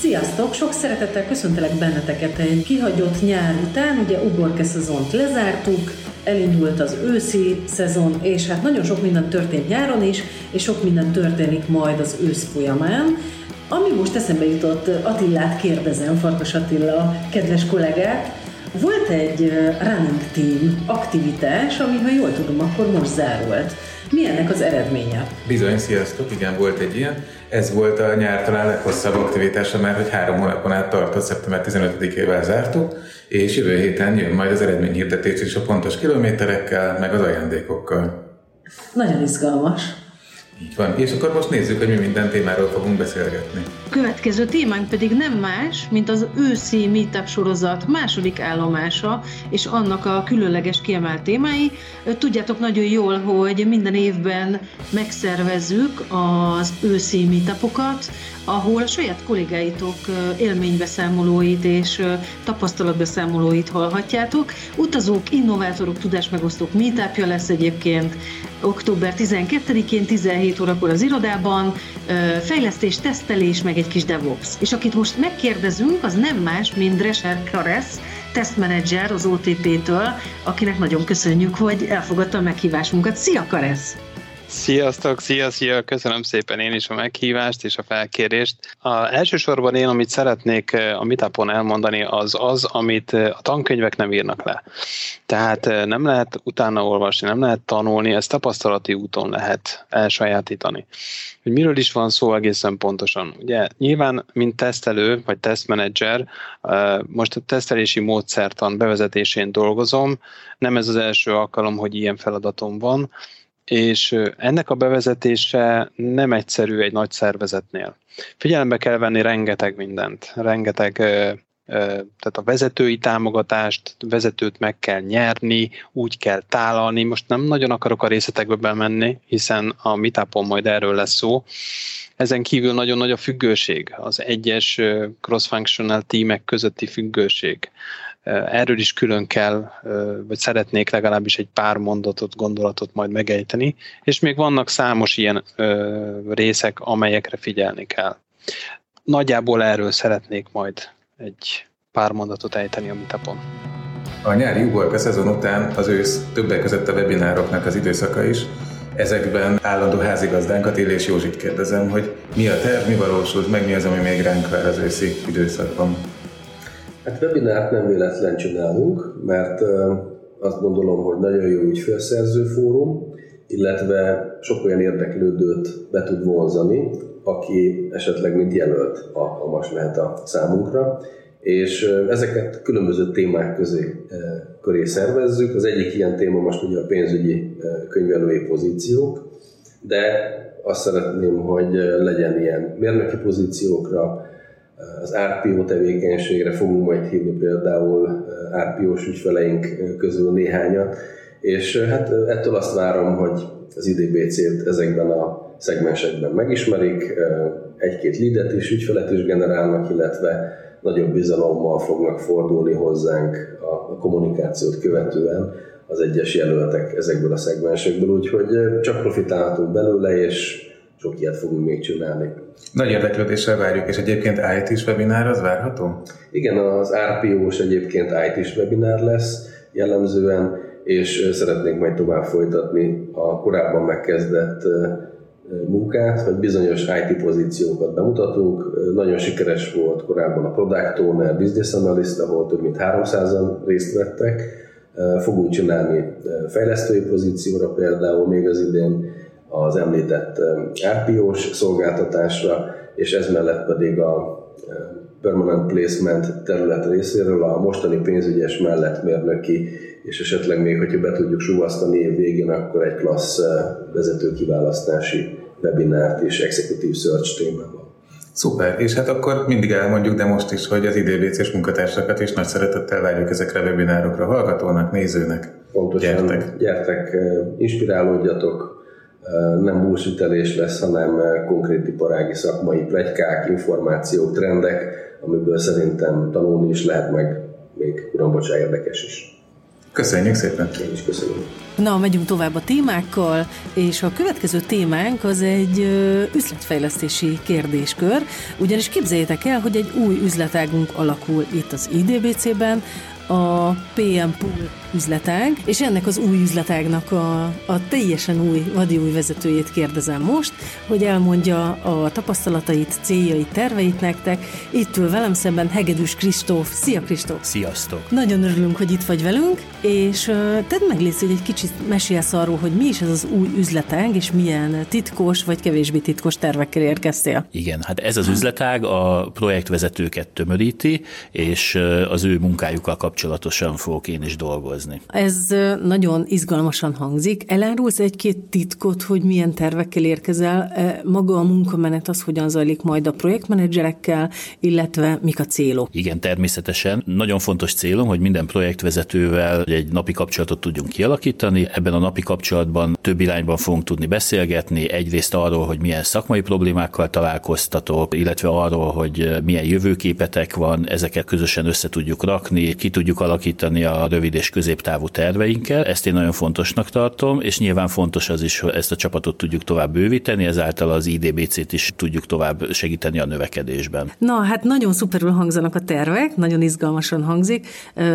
Sziasztok! Sok szeretettel köszöntelek benneteket egy kihagyott nyár után, ugye uborke szezont lezártuk, elindult az őszi szezon, és hát nagyon sok minden történt nyáron is, és sok minden történik majd az ősz folyamán. Ami most eszembe jutott, Attillát kérdezem, Farkas Attila, kedves kollégát, volt egy running team aktivitás, ami, ha jól tudom, akkor most zárult. Mi ennek az eredménye? Bizony, sziasztok, igen, volt egy ilyen. Ez volt a nyár talán leghosszabb aktivitása, mert hogy három hónapon át tartott, szeptember 15-ével zártuk, és jövő héten jön majd az eredményhirdetés is a pontos kilométerekkel, meg az ajándékokkal. Nagyon izgalmas. Így van. És akkor most nézzük, hogy mi minden témáról fogunk beszélgetni. Következő témánk pedig nem más, mint az őszi Meetup sorozat második állomása, és annak a különleges kiemelt témái. Tudjátok nagyon jól, hogy minden évben megszervezzük az őszi meetupokat, ahol a saját kollégáitok élménybeszámolóit és tapasztalatbeszámolóit hallhatjátok. Utazók, innovátorok, tudásmegosztók meetupja lesz egyébként október 12-én 17 órakor az irodában, fejlesztés, tesztelés, meg egy kis DevOps. És akit most megkérdezünk, az nem más, mint Drescher Karesz, tesztmenedzser az OTP-től, akinek nagyon köszönjük, hogy elfogadta a meghívásunkat. Szia Karesz! Sziasztok, szia, szia, köszönöm szépen én is a meghívást és a felkérést. A, elsősorban én, amit szeretnék eh, a Mitapon elmondani, az az, amit eh, a tankönyvek nem írnak le. Tehát eh, nem lehet utána olvasni, nem lehet tanulni, ezt tapasztalati úton lehet elsajátítani. Hogy miről is van szó egészen pontosan. Ugye nyilván, mint tesztelő vagy tesztmenedzser, most a tesztelési módszertan bevezetésén dolgozom, nem ez az első alkalom, hogy ilyen feladatom van, és ennek a bevezetése nem egyszerű egy nagy szervezetnél. Figyelembe kell venni rengeteg mindent, rengeteg tehát a vezetői támogatást, vezetőt meg kell nyerni, úgy kell tálalni. Most nem nagyon akarok a részletekbe bemenni, hiszen a mitapon majd erről lesz szó. Ezen kívül nagyon nagy a függőség, az egyes cross-functional tímek közötti függőség. Erről is külön kell, vagy szeretnék legalábbis egy pár mondatot, gondolatot majd megejteni, és még vannak számos ilyen részek, amelyekre figyelni kell. Nagyjából erről szeretnék majd egy pár mondatot ejteni a mitapon. A nyári uborka szezon után az ősz többek között a webinároknak az időszaka is. Ezekben állandó házigazdánkat, Illés Józsit kérdezem, hogy mi a terv, mi valósult, meg mi az, ami még ránk vár az őszi időszakban. Hát webinárt nem véletlen csinálunk, mert azt gondolom, hogy nagyon jó ügyfélszerző fórum, illetve sok olyan érdeklődőt be tud vonzani, aki esetleg mint jelölt alkalmas lehet a számunkra, és ezeket különböző témák közé, köré szervezzük. Az egyik ilyen téma most ugye a pénzügyi könyvelői pozíciók, de azt szeretném, hogy legyen ilyen mérnöki pozíciókra, az RPO tevékenységre fogunk majd hívni például RPO-s ügyfeleink közül néhányat, és hát ettől azt várom, hogy az IDBC-t ezekben a szegmensekben megismerik, egy-két leadet is, ügyfelet is generálnak, illetve nagyobb bizalommal fognak fordulni hozzánk a kommunikációt követően az egyes jelöltek ezekből a szegmensekből, úgyhogy csak profitálhatunk belőle, és sok ilyet fogunk még csinálni. Nagy érdeklődéssel várjuk, és egyébként IT-s webinár az várható? Igen, az RPO-s egyébként IT-s webinár lesz jellemzően, és szeretnék majd tovább folytatni a korábban megkezdett munkát, hogy bizonyos IT pozíciókat bemutatunk. Nagyon sikeres volt korábban a Product Owner, Business Analyst, ahol több mint 300-an részt vettek. Fogunk csinálni fejlesztői pozícióra például még az idén, az említett RPO-s szolgáltatásra, és ez mellett pedig a permanent placement terület részéről a mostani pénzügyes mellett mérnöki, és esetleg még, hogyha be tudjuk súvasztani év végén, akkor egy klassz vezetőkiválasztási webinárt és executive search témában. Szuper, és hát akkor mindig elmondjuk, de most is, hogy az IDBC-s munkatársakat is nagy szeretettel várjuk ezekre a webinárokra, hallgatónak, nézőnek. Pontosan, gyertek, gyertek inspirálódjatok, nem bullshitelés lesz, hanem konkrét iparági szakmai plegykák, információk, trendek, amiből szerintem tanulni is lehet meg, még uram, bocsá, érdekes is. Köszönjük szépen! Én is köszönöm. Na, megyünk tovább a témákkal, és a következő témánk az egy üzletfejlesztési kérdéskör, ugyanis képzeljétek el, hogy egy új üzletágunk alakul itt az IDBC-ben, a PM Pool üzletág, és ennek az új üzletágnak a, a teljesen új, vadi új vezetőjét kérdezem most, hogy elmondja a tapasztalatait, céljait, terveit nektek. Itt ül velem szemben Hegedűs Kristóf. Szia Kristóf! Sziasztok! Nagyon örülünk, hogy itt vagy velünk, és tedd meg légy, hogy egy kicsit mesélsz arról, hogy mi is ez az új üzletág, és milyen titkos vagy kevésbé titkos tervekkel érkeztél. Igen, hát ez az üzletág a projektvezetőket tömöríti, és az ő munkájukkal kapcsolatosan fogok én is dolgozni dolgozni. Ez nagyon izgalmasan hangzik. Elárulsz egy-két titkot, hogy milyen tervekkel érkezel? Maga a munkamenet az hogyan zajlik majd a projektmenedzserekkel, illetve mik a célok? Igen, természetesen. Nagyon fontos célom, hogy minden projektvezetővel egy napi kapcsolatot tudjunk kialakítani. Ebben a napi kapcsolatban több irányban fogunk tudni beszélgetni. Egyrészt arról, hogy milyen szakmai problémákkal találkoztatok, illetve arról, hogy milyen jövőképetek van, ezeket közösen össze tudjuk rakni, ki tudjuk alakítani a rövid és közép középtávú terveinkkel, ezt én nagyon fontosnak tartom, és nyilván fontos az is, hogy ezt a csapatot tudjuk tovább bővíteni, ezáltal az IDBC-t is tudjuk tovább segíteni a növekedésben. Na, hát nagyon szuperül hangzanak a tervek, nagyon izgalmasan hangzik.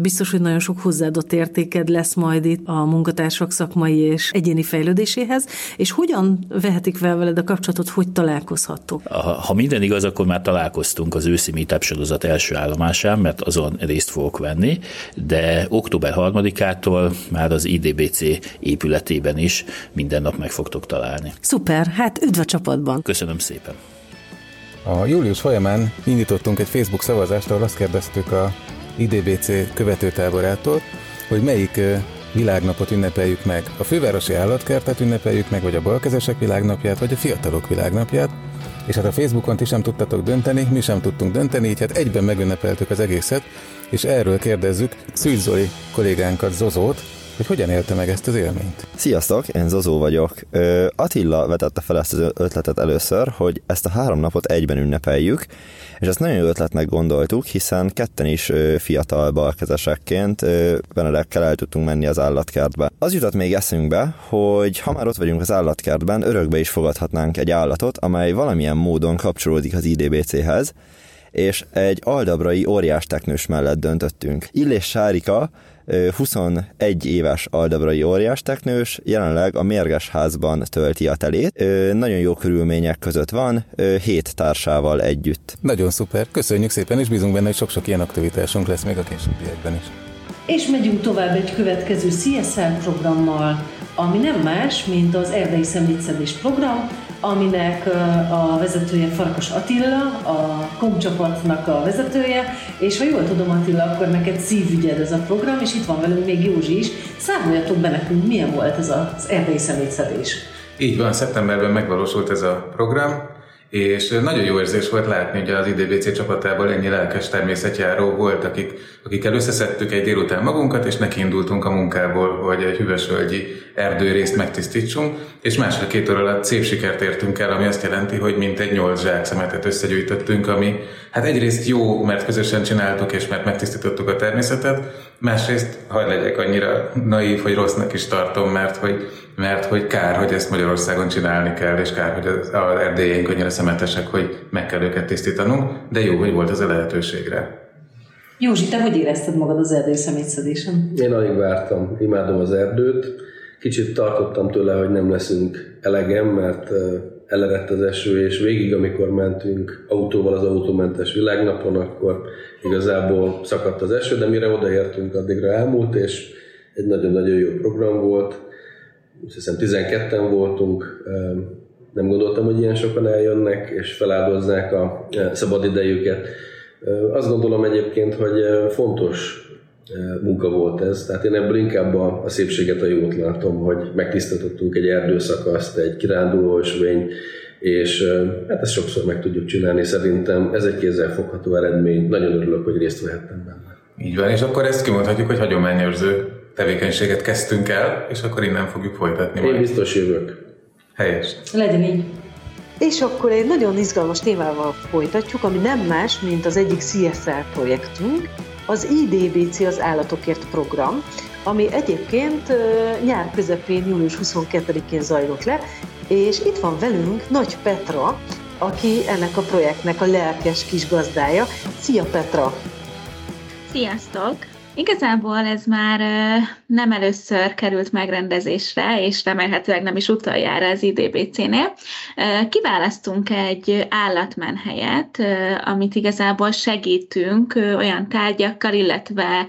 Biztos, hogy nagyon sok hozzáadott értéked lesz majd itt a munkatársak szakmai és egyéni fejlődéséhez, és hogyan vehetik fel veled a kapcsolatot, hogy találkozhattok? Ha, ha minden igaz, akkor már találkoztunk az őszi meetup sorozat első állomásán, mert azon részt fogok venni, de október 3 harmadikától már az IDBC épületében is minden nap meg fogtok találni. Szuper, hát üdv a csapatban! Köszönöm szépen! A július folyamán indítottunk egy Facebook szavazást, ahol azt kérdeztük a IDBC követőtáborától, hogy melyik világnapot ünnepeljük meg. A fővárosi állatkertet ünnepeljük meg, vagy a balkezesek világnapját, vagy a fiatalok világnapját. És hát a Facebookon ti sem tudtatok dönteni, mi sem tudtunk dönteni, így hát egyben megünnepeltük az egészet, és erről kérdezzük Szűz Zoli kollégánkat, Zozót, hogy hogyan élte meg ezt az élményt. Sziasztok, én Zozó vagyok. Attila vetette fel ezt az ötletet először, hogy ezt a három napot egyben ünnepeljük, és ezt nagyon jó ötletnek gondoltuk, hiszen ketten is fiatal balkezesekként Benedekkel el tudtunk menni az állatkertbe. Az jutott még eszünkbe, hogy ha már ott vagyunk az állatkertben, örökbe is fogadhatnánk egy állatot, amely valamilyen módon kapcsolódik az IDBC-hez, és egy aldabrai óriás teknős mellett döntöttünk. Illés Sárika 21 éves aldabrai óriás teknős, jelenleg a Mérges házban tölti a telét. Nagyon jó körülmények között van, hét társával együtt. Nagyon szuper, köszönjük szépen, és bízunk benne, hogy sok-sok ilyen aktivitásunk lesz még a későbbiekben is. És megyünk tovább egy következő CSR programmal, ami nem más, mint az Erdei Szemétszedés program, aminek a vezetője Farkas Attila, a komcsapatnak a vezetője, és ha jól tudom Attila, akkor neked szívügyed ez a program, és itt van velünk még Józsi is. Számoljatok be nekünk, milyen volt ez az erdei szemétszedés. Így van, szeptemberben megvalósult ez a program, és nagyon jó érzés volt látni, hogy az IDBC csapatából ennyi lelkes természetjáró volt, akik, akikkel összeszedtük egy délután magunkat, és nekiindultunk a munkából, hogy egy hüvesvölgyi erdőrészt megtisztítsunk, és másfél-két óra alatt szép sikert értünk el, ami azt jelenti, hogy mintegy nyolc zsák szemetet összegyűjtöttünk, ami hát egyrészt jó, mert közösen csináltuk, és mert megtisztítottuk a természetet, másrészt, hagyd legyek annyira naív, hogy rossznak is tartom, mert hogy, mert hogy kár, hogy ezt Magyarországon csinálni kell, és kár, hogy az, az erdélyeink annyira szemetesek, hogy meg kell őket tisztítanunk, de jó, hogy volt ez a lehetőségre. Józsi, te hogy érezted magad az erdei szemétszedésen? Én alig vártam, imádom az erdőt. Kicsit tartottam tőle, hogy nem leszünk elegem, mert elerett az eső, és végig, amikor mentünk autóval az autómentes világnapon, akkor igazából szakadt az eső, de mire odaértünk, addigra elmúlt, és egy nagyon-nagyon jó program volt. Azt hiszem 12-en voltunk, nem gondoltam, hogy ilyen sokan eljönnek, és feláldozzák a szabadidejüket. Azt gondolom egyébként, hogy fontos munka volt ez, tehát én ebből inkább a, a szépséget, a jót látom, hogy megtisztítottunk egy erdőszakaszt, egy kirándulósvény, és hát ezt sokszor meg tudjuk csinálni, szerintem ez egy kézzelfogható eredmény, nagyon örülök, hogy részt vehettem benne. Így van, és akkor ezt kimondhatjuk, hogy hagyományőrző tevékenységet kezdtünk el, és akkor innen fogjuk folytatni. Én majd. biztos jövök. Helyes. Legyen így. És akkor egy nagyon izgalmas témával folytatjuk, ami nem más, mint az egyik CSR projektünk, az IDBC az állatokért program, ami egyébként nyár közepén, július 22-én zajlott le, és itt van velünk Nagy Petra, aki ennek a projektnek a lelkes kis gazdája. Szia Petra! Sziasztok! Igazából ez már nem először került megrendezésre, és remélhetőleg nem is utoljára az IDBC-nél. Kiválasztunk egy állatmenhelyet, amit igazából segítünk olyan tárgyakkal, illetve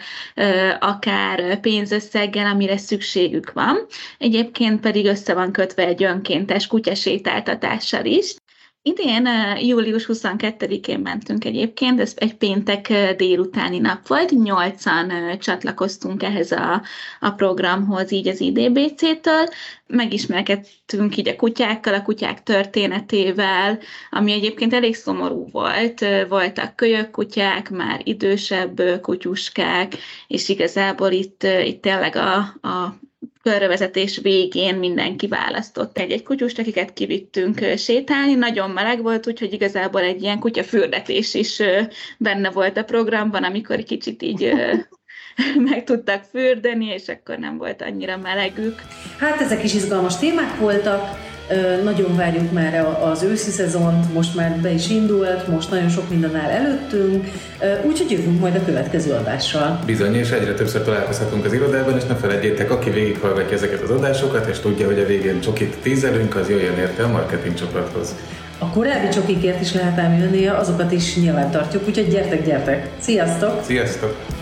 akár pénzösszeggel, amire szükségük van. Egyébként pedig össze van kötve egy önkéntes kutyasétáltatással is. Idén július 22-én mentünk egyébként, ez egy péntek délutáni nap volt, nyolcan csatlakoztunk ehhez a, a programhoz így az IDBC-től, megismerkedtünk így a kutyákkal, a kutyák történetével, ami egyébként elég szomorú volt. Voltak kölyök kutyák, már idősebb kutyuskák, és igazából itt, itt tényleg a, a körvezetés végén mindenki választott egy-egy kutyust, akiket kivittünk sétálni. Nagyon meleg volt, úgyhogy igazából egy ilyen kutyafürdetés is benne volt a programban, amikor kicsit így meg tudtak fürdeni, és akkor nem volt annyira melegük. Hát ezek is izgalmas témák voltak, nagyon várjuk már az őszi szezont, most már be is indult, most nagyon sok minden áll előttünk, úgyhogy jövünk majd a következő adással. Bizony, és egyre többször találkozhatunk az irodában, és ne felejtjétek, aki végighallgatja ezeket az adásokat, és tudja, hogy a végén csokit tízelünk, az jöjjön érte a marketing csapathoz. A korábbi csokikért is lehet ám jönni, azokat is nyilván tartjuk, úgyhogy gyertek, gyertek! Sziasztok! Sziasztok!